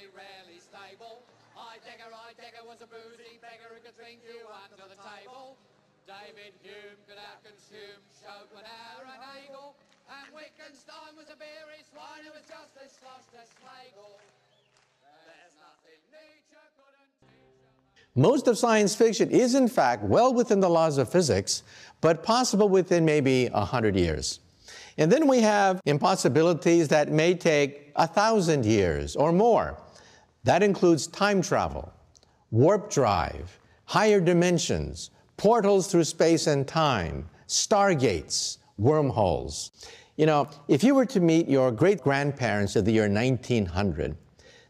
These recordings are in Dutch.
very rarely stable. Was a boozy beggar who could drink you under the table. David Hume could outconsume Schopenhauer and Hegel. And Wittgenstein was a beery swine who was just as as Schlegel. There's nothing couldn't. Most of science fiction is, in fact, well within the laws of physics, but possible within maybe 100 years. And then we have impossibilities that may take a thousand years or more. That includes time travel, warp drive, higher dimensions, portals through space and time, stargates, wormholes. You know, if you were to meet your great grandparents of the year 1900,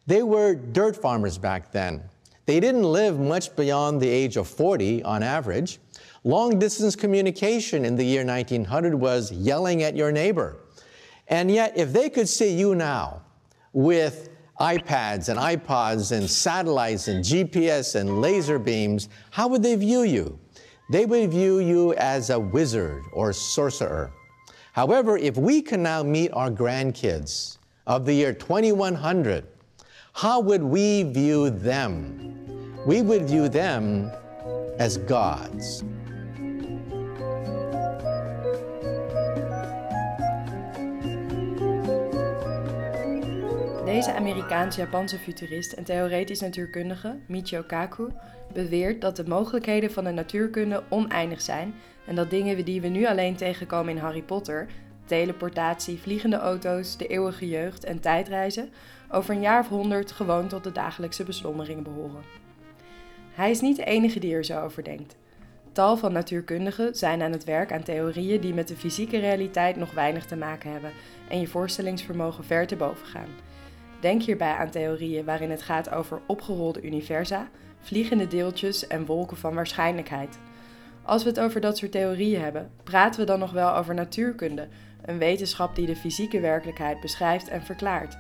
they were dirt farmers back then. They didn't live much beyond the age of 40 on average. Long distance communication in the year 1900 was yelling at your neighbor. And yet, if they could see you now with iPads and iPods and satellites and GPS and laser beams, how would they view you? They would view you as a wizard or sorcerer. However, if we can now meet our grandkids of the year 2100, how would we view them? We would view them as gods. Deze Amerikaans-Japanse futurist en theoretisch natuurkundige, Michio Kaku, beweert dat de mogelijkheden van de natuurkunde oneindig zijn en dat dingen die we nu alleen tegenkomen in Harry Potter, teleportatie, vliegende auto's, de eeuwige jeugd en tijdreizen, over een jaar of honderd gewoon tot de dagelijkse beslommering behoren. Hij is niet de enige die er zo over denkt. Tal van natuurkundigen zijn aan het werk aan theorieën die met de fysieke realiteit nog weinig te maken hebben en je voorstellingsvermogen ver te boven gaan. Denk hierbij aan theorieën waarin het gaat over opgerolde universa, vliegende deeltjes en wolken van waarschijnlijkheid. Als we het over dat soort theorieën hebben, praten we dan nog wel over natuurkunde, een wetenschap die de fysieke werkelijkheid beschrijft en verklaart?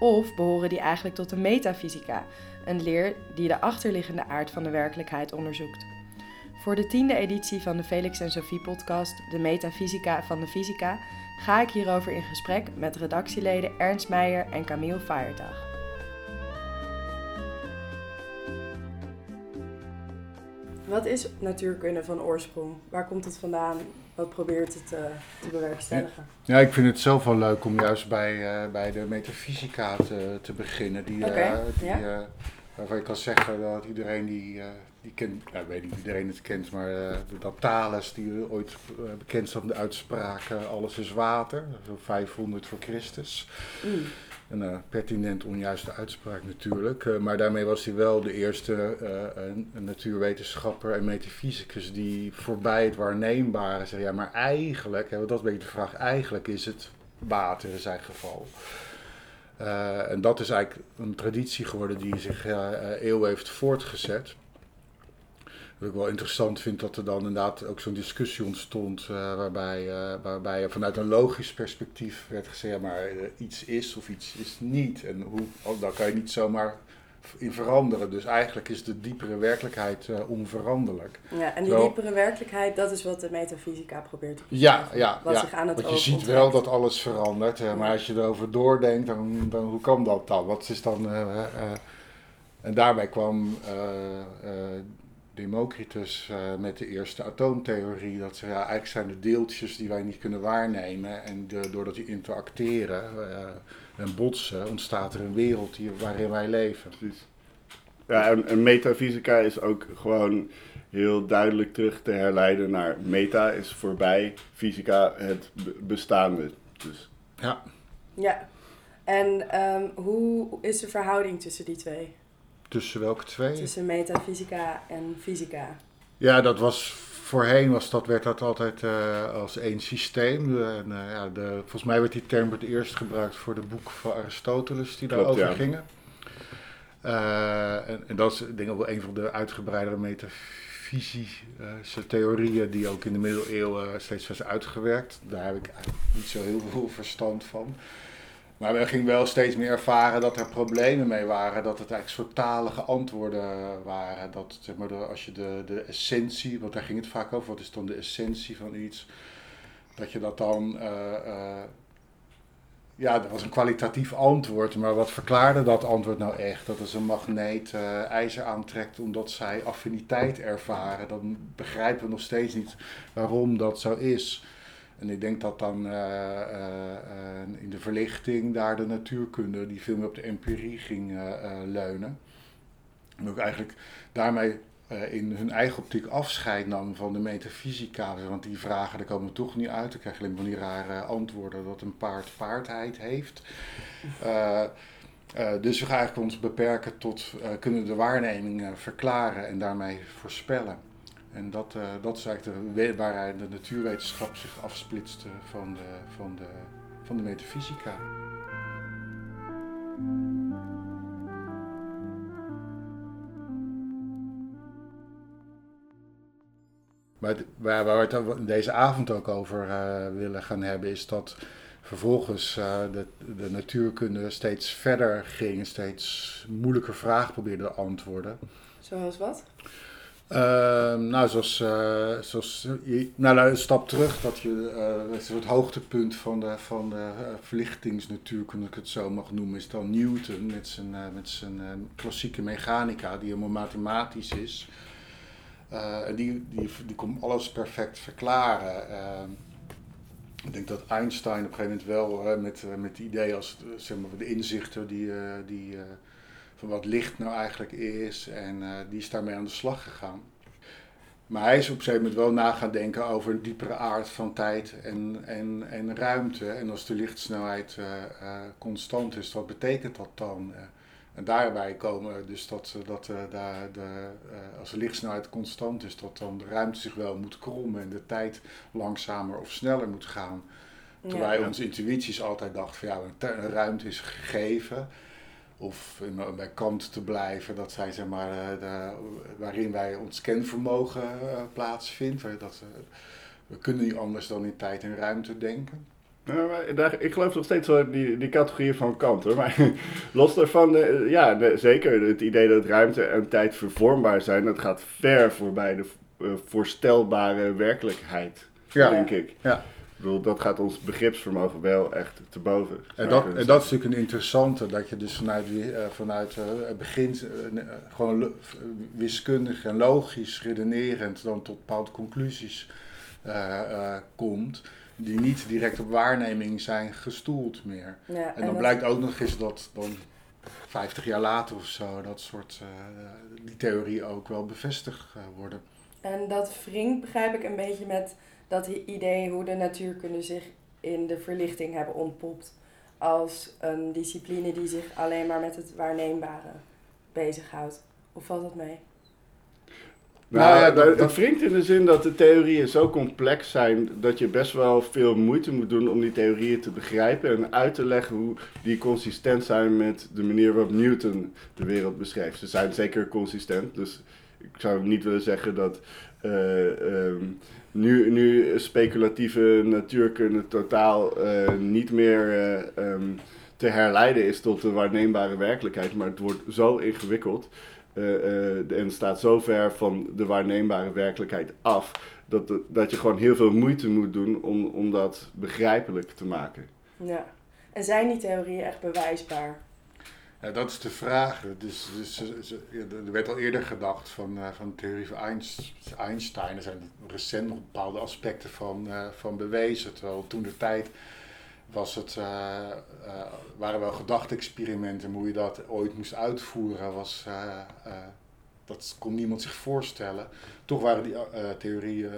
Of behoren die eigenlijk tot de metafysica, een leer die de achterliggende aard van de werkelijkheid onderzoekt? Voor de tiende editie van de Felix en Sophie podcast, De Metafysica van de Fysica, ga ik hierover in gesprek met redactieleden Ernst Meijer en Camille Feiertag. Wat is natuurkunde van oorsprong? Waar komt het vandaan? Wat probeert het uh, te bewerkstelligen? Ja, ik vind het zelf wel leuk om juist bij, uh, bij de metafysica te, te beginnen. Die, okay, uh, die, ja? waarvan je kan zeggen dat iedereen die, die kent, nou, weet niet of iedereen het kent, maar dat Thales, die ooit bekend stond de uitspraken, alles is water, zo 500 voor Christus. Mm. Een uh, pertinent onjuiste uitspraak natuurlijk. Uh, maar daarmee was hij wel de eerste natuurwetenschapper en metafysicus die voorbij het waarneembare zei: ja, maar eigenlijk, hè, dat is een beetje de vraag, eigenlijk is het water in zijn geval. en dat is eigenlijk een traditie geworden die zich eeuwen heeft voortgezet. Wat ik wel interessant vind dat er dan inderdaad ook zo'n discussie ontstond uh, waarbij, uh, waarbij vanuit een logisch perspectief werd gezegd, maar uh, iets is of iets is niet. En hoe, oh, daar kan je niet zomaar in veranderen. Dus eigenlijk is de diepere werkelijkheid onveranderlijk. Ja, en die diepere werkelijkheid, dat is wat de metafysica probeert te Ja, ja, wat ja. zich aan het want je ziet wel dat alles verandert. hè, maar als je erover doordenkt, dan, dan hoe kan dat dan? Wat is dan... en daarbij kwam... Democritus uh, met de eerste atoomtheorie. Dat ze ja, eigenlijk zijn de deeltjes die wij niet kunnen waarnemen. En de, doordat die interacteren uh, en botsen, ontstaat er een wereld die, waarin wij leven. Precies. Ja, en, en metafysica is ook gewoon heel duidelijk terug te herleiden naar meta is voorbij, fysica het bestaande. Dus. Ja. Ja, en um, hoe is de verhouding tussen die twee? Tussen welke twee? Tussen metafysica en fysica. Ja, dat was voorheen was dat, werd dat altijd uh, als één systeem. En, uh, ja, de, volgens mij werd die term het eerst gebruikt voor de boeken van Aristoteles die Klopt, daarover ja. gingen. Uh, en, en, dat is denk ik wel een van de uitgebreidere metafysische theorieën die ook in de middeleeuwen steeds was uitgewerkt. Daar heb ik eigenlijk niet zo heel veel verstand van. Maar we gingen wel steeds meer ervaren dat er problemen mee waren. Dat het eigenlijk soort talige antwoorden waren. Dat zeg maar, als je de, de essentie, want daar ging het vaak over, wat is dan de essentie van iets? Dat je dat dan uh, uh, ja, dat was een kwalitatief antwoord, maar wat verklaarde dat antwoord nou echt? Dat als een magneet uh, ijzer aantrekt omdat zij affiniteit ervaren, dan begrijpen we nog steeds niet waarom dat zo is. En ik denk dat dan uh, uh, in de verlichting daar de natuurkunde, die veel meer op de empirie ging leunen. En ook eigenlijk daarmee uh, in hun eigen optiek afscheid nam van de metafysica. Want die vragen, daar komen we toch niet uit. Dan krijg je alleen van die rare antwoorden dat een paard paardheid heeft. Uh, uh, dus we gaan eigenlijk ons beperken tot kunnen de waarneming verklaren en daarmee voorspellen. En dat, dat is eigenlijk waaruit de natuurwetenschap zich afsplitste van de, van de, van de metafysica. Waar, waar we het deze avond ook over uh, willen gaan hebben, is dat vervolgens de, de, natuurkunde steeds verder ging, steeds moeilijker vragen probeerde te antwoorden. Zoals wat? Uh, nou, zoals, uh, zoals nou, een stap terug, dat je het hoogtepunt van de, van de verlichtingsnatuurkunde, ik het zo mag noemen, is dan Newton met zijn, met zijn klassieke mechanica, die helemaal mathematisch is. Uh, die, die, die kon alles perfect verklaren. Uh, ik denk dat Einstein op een gegeven moment wel uh, met, met idee als zeg maar, de inzichten die, die, van wat licht nou eigenlijk is. En die is daarmee aan de slag gegaan. Maar hij is op een gegeven moment wel na gaan denken over een diepere aard van tijd en, en, en ruimte. En als de lichtsnelheid constant is, wat betekent dat dan? En daarbij komen dus dat, dat de, de, de, als de lichtsnelheid constant is, dat dan de ruimte zich wel moet krommen en de tijd langzamer of sneller moet gaan. Terwijl ja. onze intuïties altijd dachten van ja, een, ruimte is gegeven. Of in, bij Kant te blijven, dat zijn zeg maar, de, waarin wij ons kenvermogen uh, plaatsvindt. Dat, we kunnen niet anders dan in tijd en ruimte denken. Nou, daar, ik geloof nog steeds wel die, die categorieën van Kant hoor. Maar los daarvan, ja, zeker het idee dat ruimte en tijd vervormbaar zijn, dat gaat ver voorbij de voorstelbare werkelijkheid, ja. denk ik. Ja. Bedoel, dat gaat ons begripsvermogen wel echt te boven. En dat, en dat is natuurlijk een interessante, dat je dus vanuit, uh, vanuit het begin gewoon wiskundig en logisch redenerend dan tot bepaalde conclusies komt die niet direct op waarneming zijn gestoeld meer. Ja, en, dan blijkt ook nog eens dat dan 50 jaar later of zo dat soort uh, die theorie ook wel bevestigd uh, worden. En dat wringt begrijp ik een beetje met dat idee hoe de natuurkunde zich in de verlichting hebben ontpopt als een discipline die zich alleen maar met het waarneembare bezighoudt. Hoe valt dat mee? Nou, ja, dat, het wringt in de zin dat de theorieën zo complex zijn dat je best wel veel moeite moet doen om die theorieën te begrijpen en uit te leggen hoe die consistent zijn met de manier waarop Newton de wereld beschrijft. Ze zijn zeker consistent, dus ik zou niet willen zeggen dat uh, um, nu, nu speculatieve natuurkunde totaal uh, niet meer uh, um, te herleiden is tot de waarneembare werkelijkheid, maar het wordt zo ingewikkeld en staat zo ver van de waarneembare werkelijkheid af, dat, dat je gewoon heel veel moeite moet doen om, om dat begrijpelijk te maken. Ja, en zijn die theorieën echt bewijsbaar? Ja, dat is de vraag. Dus, dus, er werd al eerder gedacht van, uh, van de theorie van Einstein. Er zijn recent nog bepaalde aspecten van, uh, van bewezen. Terwijl toen de tijd was het, uh, waren wel gedachte-experimenten. Hoe je dat ooit moest uitvoeren, was, dat kon niemand zich voorstellen. Toch waren die theorieën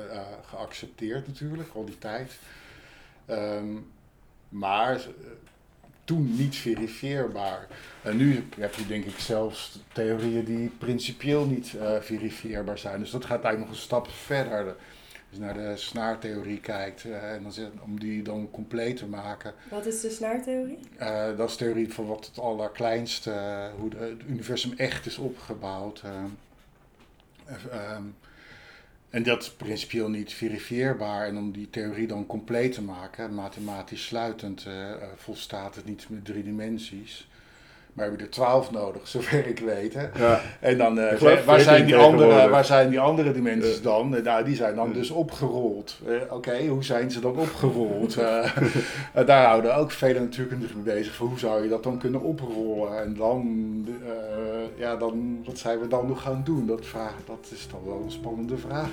geaccepteerd natuurlijk, al die tijd. Um, maar toen niet verifieerbaar. En nu heb je denk ik zelfs theorieën die principieel niet verifieerbaar zijn. Dus dat gaat eigenlijk nog een stap verder naar de snaartheorie kijkt, uh, en dan zit, om die dan compleet te maken. Wat is de snaartheorie? Uh, dat is de theorie van wat het allerkleinste, hoe de, het universum echt is opgebouwd. Um, en dat is principieel niet verifieerbaar. En om die theorie dan compleet te maken, mathematisch sluitend, volstaat het niet met drie dimensies. Maar we hebben er twaalf nodig, zover ik weet. Hè? Ja. En dan, eh, waar, zijn die 14 andere, waar zijn die andere dimensies dan? Nou, die zijn dan dus opgerold. Eh, Oké, hoe zijn ze dan opgerold? Eh, daar houden ook vele natuurkundigen mee bezig. Van hoe zou je dat dan kunnen oprollen? En dan, ja, dan, wat zijn we dan nog gaan doen? Dat, vraag, dat is dan wel een spannende vraag.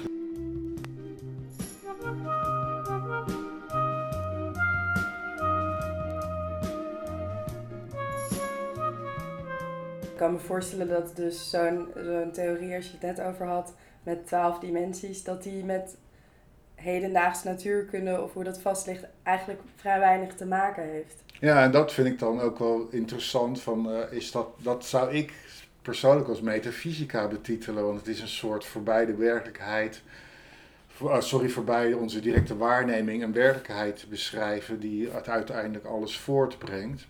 Kan me voorstellen dat dus zo'n zo'n theorie, als je het net over had, met twaalf dimensies, dat die met hedendaagse natuurkunde, of hoe dat vast ligt, eigenlijk vrij weinig te maken heeft. Ja, en dat vind ik dan ook wel interessant. Van, eh, is dat, dat zou ik persoonlijk als metafysica betitelen, want het is een soort voorbij de werkelijkheid, ah, sorry, voorbij onze directe waarneming, een werkelijkheid beschrijven die uiteindelijk alles voortbrengt.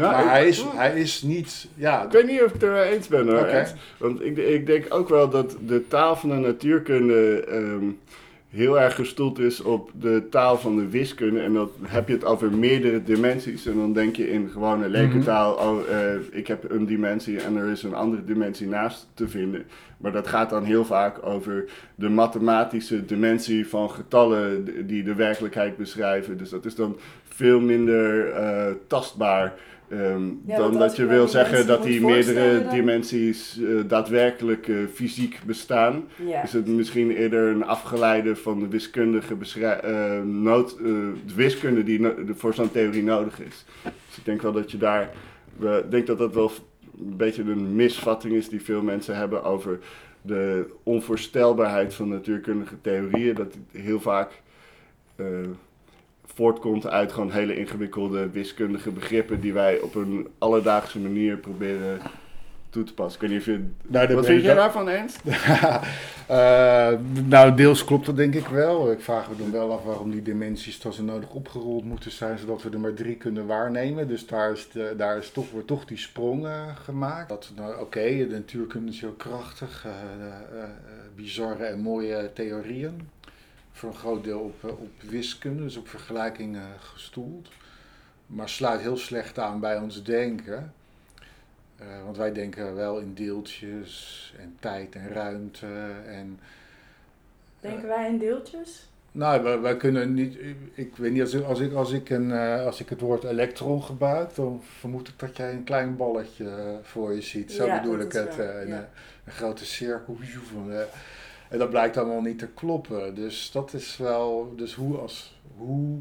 Nou, maar ik- hij is, hij is niet, ja, Ik weet niet of ik het er eens ben hoor. Want ik, ik denk ook wel dat de taal van de natuurkunde ehm, heel erg gestoeld is op de taal van de wiskunde. En dan heb je het over meerdere dimensies. En dan denk je in gewone lekentaal, oh, eh, ik heb een dimensie en er is een andere dimensie naast te vinden. Maar dat gaat dan heel vaak over de mathematische dimensie van getallen die de werkelijkheid beschrijven. Dus dat is dan veel minder eh, tastbaar. Ehm, Ja, dan dat je wil zeggen dat die meerdere dan- dimensies eh, daadwerkelijk eh, fysiek bestaan. Ja. Is het misschien eerder een afgeleide van de wiskundige eh, nood, de wiskunde die no- voor zo'n theorie nodig is. Dus ik denk wel dat je daar, ik denk dat dat wel een beetje een misvatting is die veel mensen hebben over de onvoorstelbaarheid van natuurkundige theorieën. Dat het heel vaak voortkomt uit gewoon hele ingewikkelde wiskundige begrippen die wij op een alledaagse manier proberen toe te passen. Ik weet niet of je... Nou, Wat vind jij wel- daarvan, Ernst? Eh, nou, deels klopt dat denk ik wel. Ik vraag me dan wel af waarom die dimensies dan zo nodig opgerold moeten zijn, zodat we er maar drie kunnen waarnemen. Dus daar, is de, daar is toch, wordt toch die sprong eh, gemaakt. Dat, nou, Oké, de natuurkunde is heel krachtig, eh, bizarre en mooie theorieën. Voor een groot deel op, eh, op wiskunde, dus op vergelijkingen gestoeld. Maar sluit heel slecht aan bij ons denken. Eh, want wij denken wel in deeltjes en tijd en ruimte. En, Denken wij in deeltjes? nou, wij, wij kunnen niet. Ik weet niet, als ik, als ik, als ik, een, eh, als ik het woord elektron gebruik, dan vermoed ik dat jij een klein balletje eh, voor je ziet. Zo Ja, bedoel ik het. eh, een, ja. eh, een grote cirkel. Van, eh, en dat blijkt allemaal niet te kloppen. Dus dat is wel. Dus hoe als. Hoe.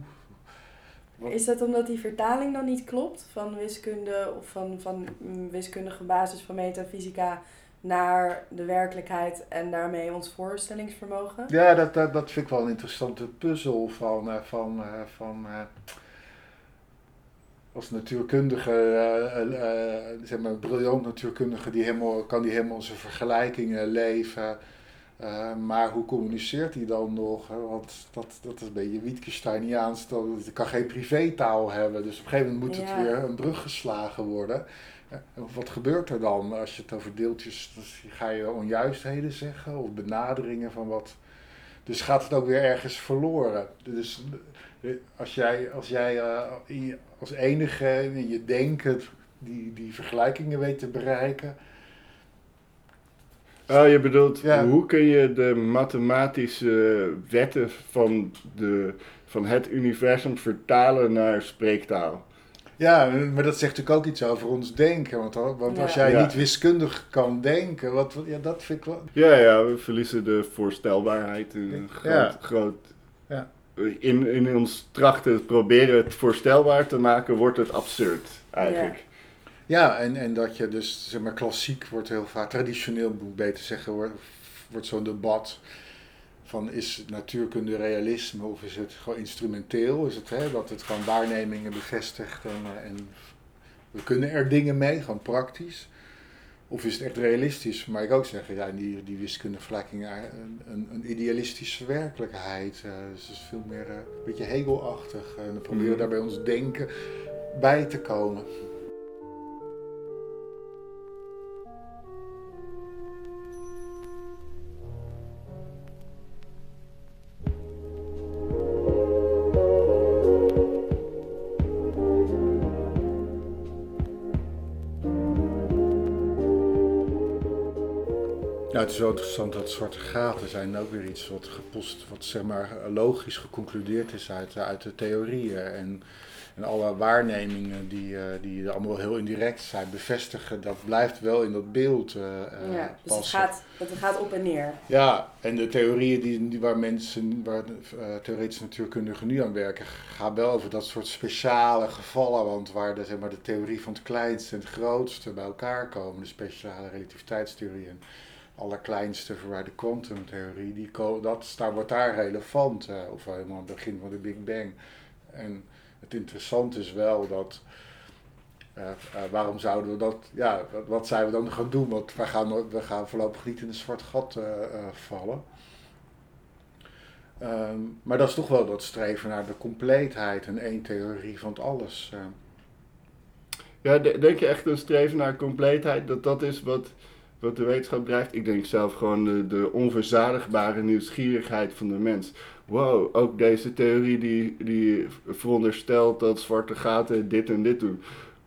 Wat- Is dat omdat die vertaling dan niet klopt van wiskunde of van, van wiskundige basis van metafysica naar de werkelijkheid en daarmee ons voorstellingsvermogen? Ja, dat, dat, dat vind ik wel een interessante puzzel van, eh, van, eh, van eh, als natuurkundige, eh, zeg maar, briljant natuurkundige, die helemaal, kan die helemaal zijn vergelijkingen leven. Eh, maar hoe communiceert hij dan nog? Want dat, dat is een beetje Wittgensteiniaans. Dat, kan geen privétaal hebben. Dus op een gegeven moment moet Ja. het weer een brug geslagen worden. En wat gebeurt er dan als je het over deeltjes... dus ga je onjuistheden zeggen of benaderingen van wat... Dus gaat het ook weer ergens verloren. Dus eh, als jij, als, jij eh, als enige in je denken die, die vergelijkingen weet te bereiken... Oh, je bedoelt, Ja. hoe kun je de mathematische wetten van, de, van het universum vertalen naar spreektaal? Ja, maar dat zegt natuurlijk ook iets over ons denken. Want, want als jij Ja. niet wiskundig kan denken, wat, ja, dat vind ik wel... Ja, ja, we verliezen de voorstelbaarheid. Een groot, Ja. groot, Ja. in, in ons trachten proberen het voorstelbaar te maken, wordt het absurd eigenlijk. Ja, en, en dat je dus, zeg maar, klassiek wordt heel vaak, traditioneel moet ik beter zeggen, wordt, wordt zo'n debat van is natuurkunde realisme of is het gewoon instrumenteel? Is het hè, dat het gewoon waarnemingen bevestigt en, eh, en we kunnen er dingen mee, gewoon praktisch? Of is het echt realistisch? Maar ik ook zeggen, ja, die, die wiskundevergelijking eh, een, een, een idealistische werkelijkheid. eh, dus het is veel meer een beetje Hegelachtig. En dan proberen we Mhm. daar bij ons denken bij te komen. Ja, het is wel interessant dat zwarte gaten zijn ook weer iets wat gepost, wat zeg maar logisch geconcludeerd is uit, uit de theorieën. En, en alle waarnemingen die, uh, die allemaal heel indirect zijn, bevestigen, dat blijft wel in dat beeld uh, ja, dus het gaat, het gaat op en neer. Ja, en de theorieën die, die waar mensen, waar uh, theoretische natuurkundigen nu aan werken, gaan wel over dat soort speciale gevallen, want waar de, zeg maar, de theorie van het kleinste en het grootste bij elkaar komen, de speciale relativiteitstheorieën allerkleinste voor de kwantumtheorie, die dat daar wordt daar relevant, uh, of helemaal het begin van de Big Bang. En het interessante is wel dat, uh, uh, waarom zouden we dat, ja, wat, zijn we dan gaan doen? Want we gaan, we gaan voorlopig niet in een zwart gat vallen. Um, maar dat is toch wel dat streven naar de compleetheid en één theorie van het alles. Ja, denk je echt een streven naar compleetheid, dat dat is wat wat de wetenschap drijft. Ik denk zelf gewoon de, de onverzadigbare nieuwsgierigheid van de mens. Wow, ook deze theorie die, die veronderstelt dat zwarte gaten dit en dit doen.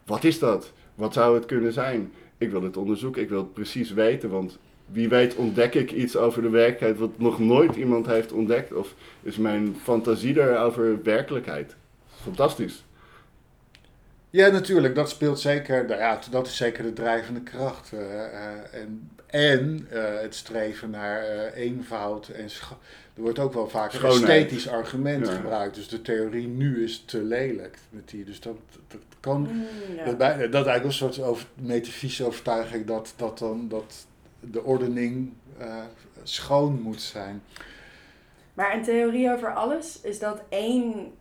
Wat is dat? Wat zou het kunnen zijn? Ik wil het onderzoeken, ik wil het precies weten, want wie weet ontdek ik iets over de werkelijkheid wat nog nooit iemand heeft ontdekt. Of is mijn fantasie er over werkelijkheid? Fantastisch. Ja, natuurlijk. Dat speelt zeker. Nou ja, dat is zeker de drijvende kracht. Uh, uh, en en uh, het streven naar eenvoud. En er wordt ook wel vaak een esthetisch argument ja. gebruikt. Dus de theorie nu is te lelijk. Met die. Dus dat, dat kan. Mm, ja. dat, dat is eigenlijk een soort over, metafysische overtuiging dat, dat, dan, dat de ordening schoon moet zijn. Maar een theorie over alles, is dat één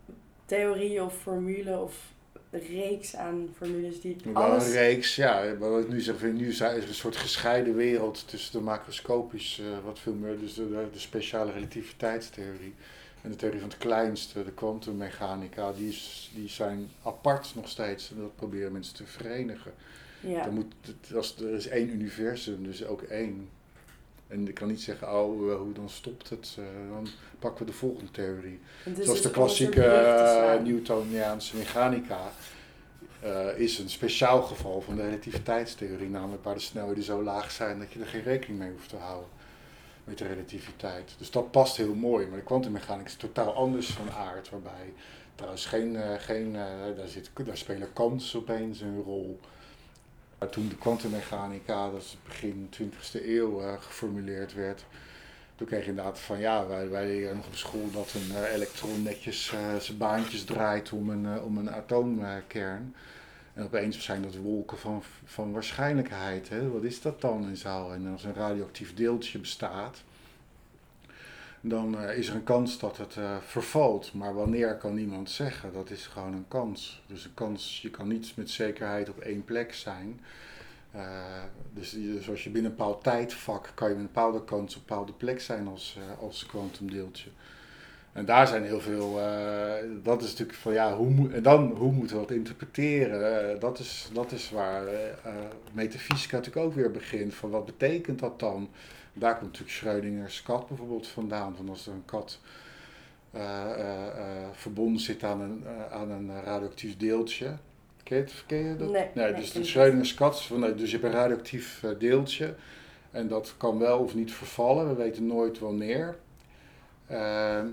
theorie of formule of reeks aan formules die alles... Een reeks, ja. Wat nu zeg, nu is er een soort gescheiden wereld tussen de macroscopisch, uh, wat veel meer, dus de, de, speciale relativiteitstheorie en de theorie van het kleinste, de kwantummechanica, die, die zijn apart nog steeds en dat proberen mensen te verenigen. Ja. Dan moet, als, er is één universum, dus ook één. En ik kan niet zeggen, oh, hoe dan stopt het? Uh, dan pakken we de volgende theorie. Dus Zoals de klassieke uh, Newtoniaanse mechanica uh, is een speciaal geval van de relativiteitstheorie, namelijk waar de snelheden zo laag zijn dat je er geen rekening mee hoeft te houden met de relativiteit. Dus dat past heel mooi, maar de kwantummechanica is totaal anders van aard, waarbij trouwens geen, geen daar, zit, daar spelen kansen opeens een rol. Toen de kwantummechanica, dat is begin 20e eeuw, geformuleerd werd, toen kreeg je inderdaad van ja, wij, wij leren nog op school dat een uh, elektron netjes uh, zijn baantjes draait om een, uh, om een atoomkern. En opeens zijn dat wolken van, van waarschijnlijkheid. Hè? Wat is dat dan in zaal? En als een radioactief deeltje bestaat, dan is er een kans dat het vervalt. Maar wanneer kan niemand zeggen? Dat is gewoon een kans. Dus een kans, je kan niet met zekerheid op één plek zijn. Uh, dus, dus als je binnen een bepaald tijdvak kan je met een bepaalde kans op een bepaalde plek zijn als, als kwantumdeeltje. En daar zijn heel veel, dat is natuurlijk van ja, hoe, en dan hoe moeten we dat interpreteren? dat, is, dat is waar metafysica natuurlijk ook weer begint, van wat betekent dat dan? Daar komt natuurlijk Schrödinger's kat bijvoorbeeld vandaan, van als er een kat verbonden zit aan een, aan een radioactief deeltje, Ken je, dat? Nee, nee, dus de Schrödinger's kat, dus je hebt een radioactief deeltje. En dat kan wel of niet vervallen, we weten nooit wanneer.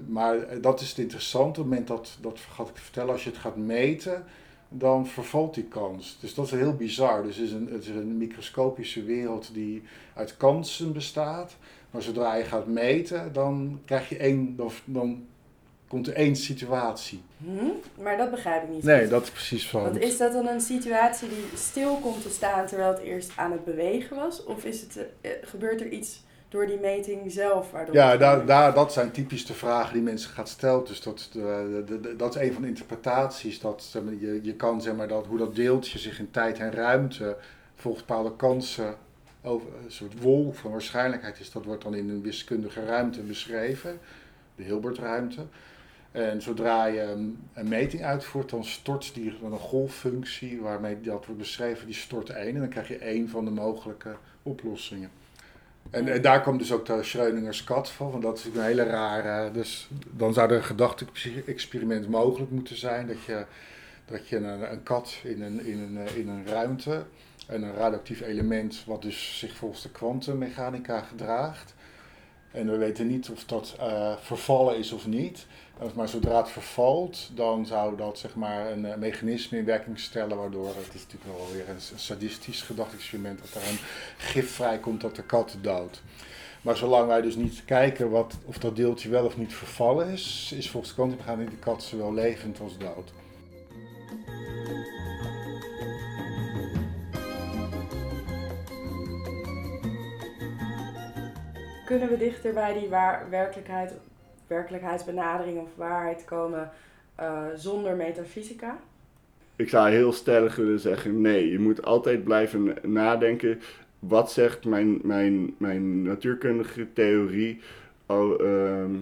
Maar dat is het interessante, op het moment dat, dat gaat ik vertellen, als je het gaat meten, dan vervalt die kans. Dus dat is heel bizar. Dus het is een, het is een microscopische wereld die uit kansen bestaat. Maar zodra je gaat meten, dan krijg je één, dan, dan komt er één situatie. Hm? Maar dat begrijp ik niet. Nee, dat is precies van. Want is dat dan een situatie die stil komt te staan terwijl het eerst aan het bewegen was? Of is het, uh, gebeurt er iets door die meting zelf? Waardoor ja, daar, daar, dat zijn typisch de vragen die mensen gaan stellen. Dus dat, de, de, de, dat is een van de interpretaties. Dat, je, je kan zeg maar, dat, hoe dat deeltje zich in tijd en ruimte volgens bepaalde kansen over een soort wolk van waarschijnlijkheid is. Dat wordt dan in een wiskundige ruimte beschreven, de Hilbertruimte. En zodra je een meting uitvoert, dan stort die een golffunctie waarmee dat wordt beschreven, die stort één. En dan krijg je één van de mogelijke oplossingen. En, daar komt dus ook de Schrödinger's kat van, want dat is een hele rare. Dus dan zou er een gedachte-experiment mogelijk moeten zijn dat je, dat je een, een kat in een, in, een, in een ruimte En een radioactief element wat dus zich volgens de kwantummechanica gedraagt. En we weten niet of dat uh, vervallen is of niet. Maar zodra het vervalt, dan zou dat zeg maar, een, mechanisme in werking stellen, waardoor het is natuurlijk wel weer een sadistisch gedachtexperiment, dat er een gif vrijkomt dat de kat doodt. Maar zolang wij dus niet kijken wat, of dat deeltje wel of niet vervallen is, is volgens kwantummechanica de kat zowel levend als dood. Kunnen we dichter bij die waar, werkelijkheid, werkelijkheidsbenadering of waarheid komen uh, zonder metafysica? Ik zou heel stellig willen zeggen nee. Je moet altijd blijven nadenken. Wat zegt mijn, mijn, mijn natuurkundige theorie ehm,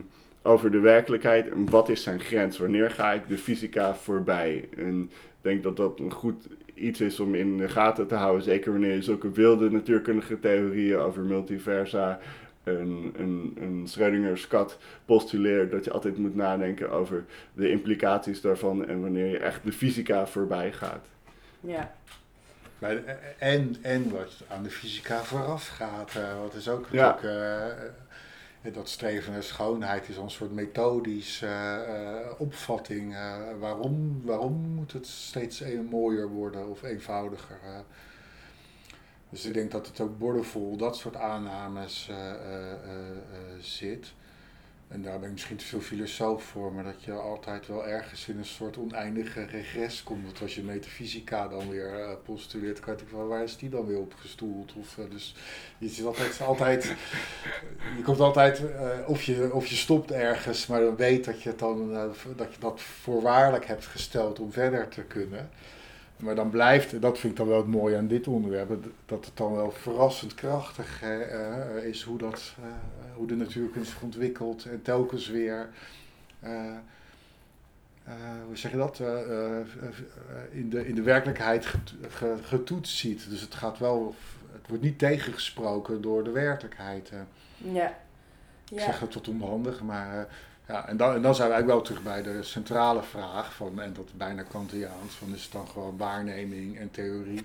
over de werkelijkheid en wat is zijn grens? Wanneer ga ik de fysica voorbij? En ik denk dat dat een goed iets is om in de gaten te houden. Zeker wanneer je zulke wilde natuurkundige theorieën over multiversa een, een, een Schrödinger's kat postuleert, dat je altijd moet nadenken over de implicaties daarvan en wanneer je echt de fysica voorbij gaat. Ja. En, en wat aan de fysica vooraf gaat, uh, wat is ook ja. uh, dat streven naar schoonheid is een soort methodische uh, opvatting. waarom, waarom moet het steeds mooier worden of eenvoudiger? Dus ik denk dat het ook bordenvol dat soort aannames uh, zit. En daar ben ik misschien te veel filosoof voor, maar dat je altijd wel ergens in een soort oneindige regres komt. Want als je metafysica dan weer uh, postuleert, kan je van waar is die dan weer opgestoeld? Of, uh, dus je zit altijd, altijd je komt altijd, uh, of, je, of je stopt ergens, maar dan weet dat je, het dan, dat je dat voorwaardelijk hebt gesteld om verder te kunnen. Maar dan blijft, dat vind ik dan wel het mooie aan dit onderwerp, dat het dan wel verrassend krachtig uh, is hoe, dat, uh, hoe de natuurkunst zich ontwikkelt en telkens weer, uh, hoe zeg je dat, in, de, in de werkelijkheid getoetst ziet. Dus het gaat wel, het wordt niet tegengesproken door de werkelijkheid. Ja. ja. Ik zeg het wat onhandig, maar ja, en dan, en dan zijn we eigenlijk wel terug bij de centrale vraag, van, en dat bijna Kantiaans, van is het dan gewoon waarneming en theorie?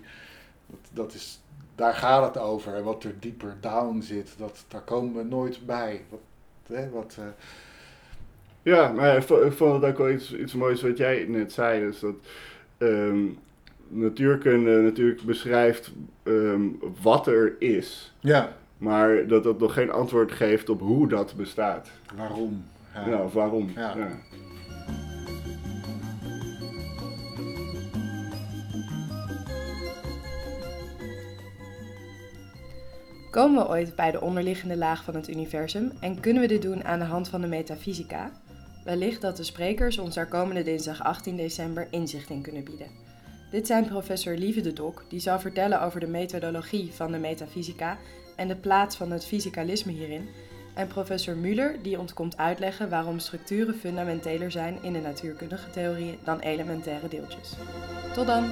Dat, dat is, daar gaat het over. En wat er dieper down zit, dat, daar komen we nooit bij. Wat, hè, wat, uh... Ja, maar ik vond het ook wel iets, iets moois wat jij net zei. Dus dat um, natuurkunde natuurlijk beschrijft um, wat er is. Ja. Maar dat dat nog geen antwoord geeft op hoe dat bestaat. Waarom? Ja, ja waarom? Ja. ja. Komen we ooit bij de onderliggende laag van het universum en kunnen we dit doen aan de hand van de metafysica? Wellicht dat de sprekers ons daar komende dinsdag 18 december inzicht in kunnen bieden. Dit zijn professor Lieve de Dok, die zal vertellen over de methodologie van de metafysica en de plaats van het fysicalisme hierin, en professor Müller die ons komt uitleggen waarom structuren fundamenteler zijn in de natuurkundige theorieën dan elementaire deeltjes. Tot dan!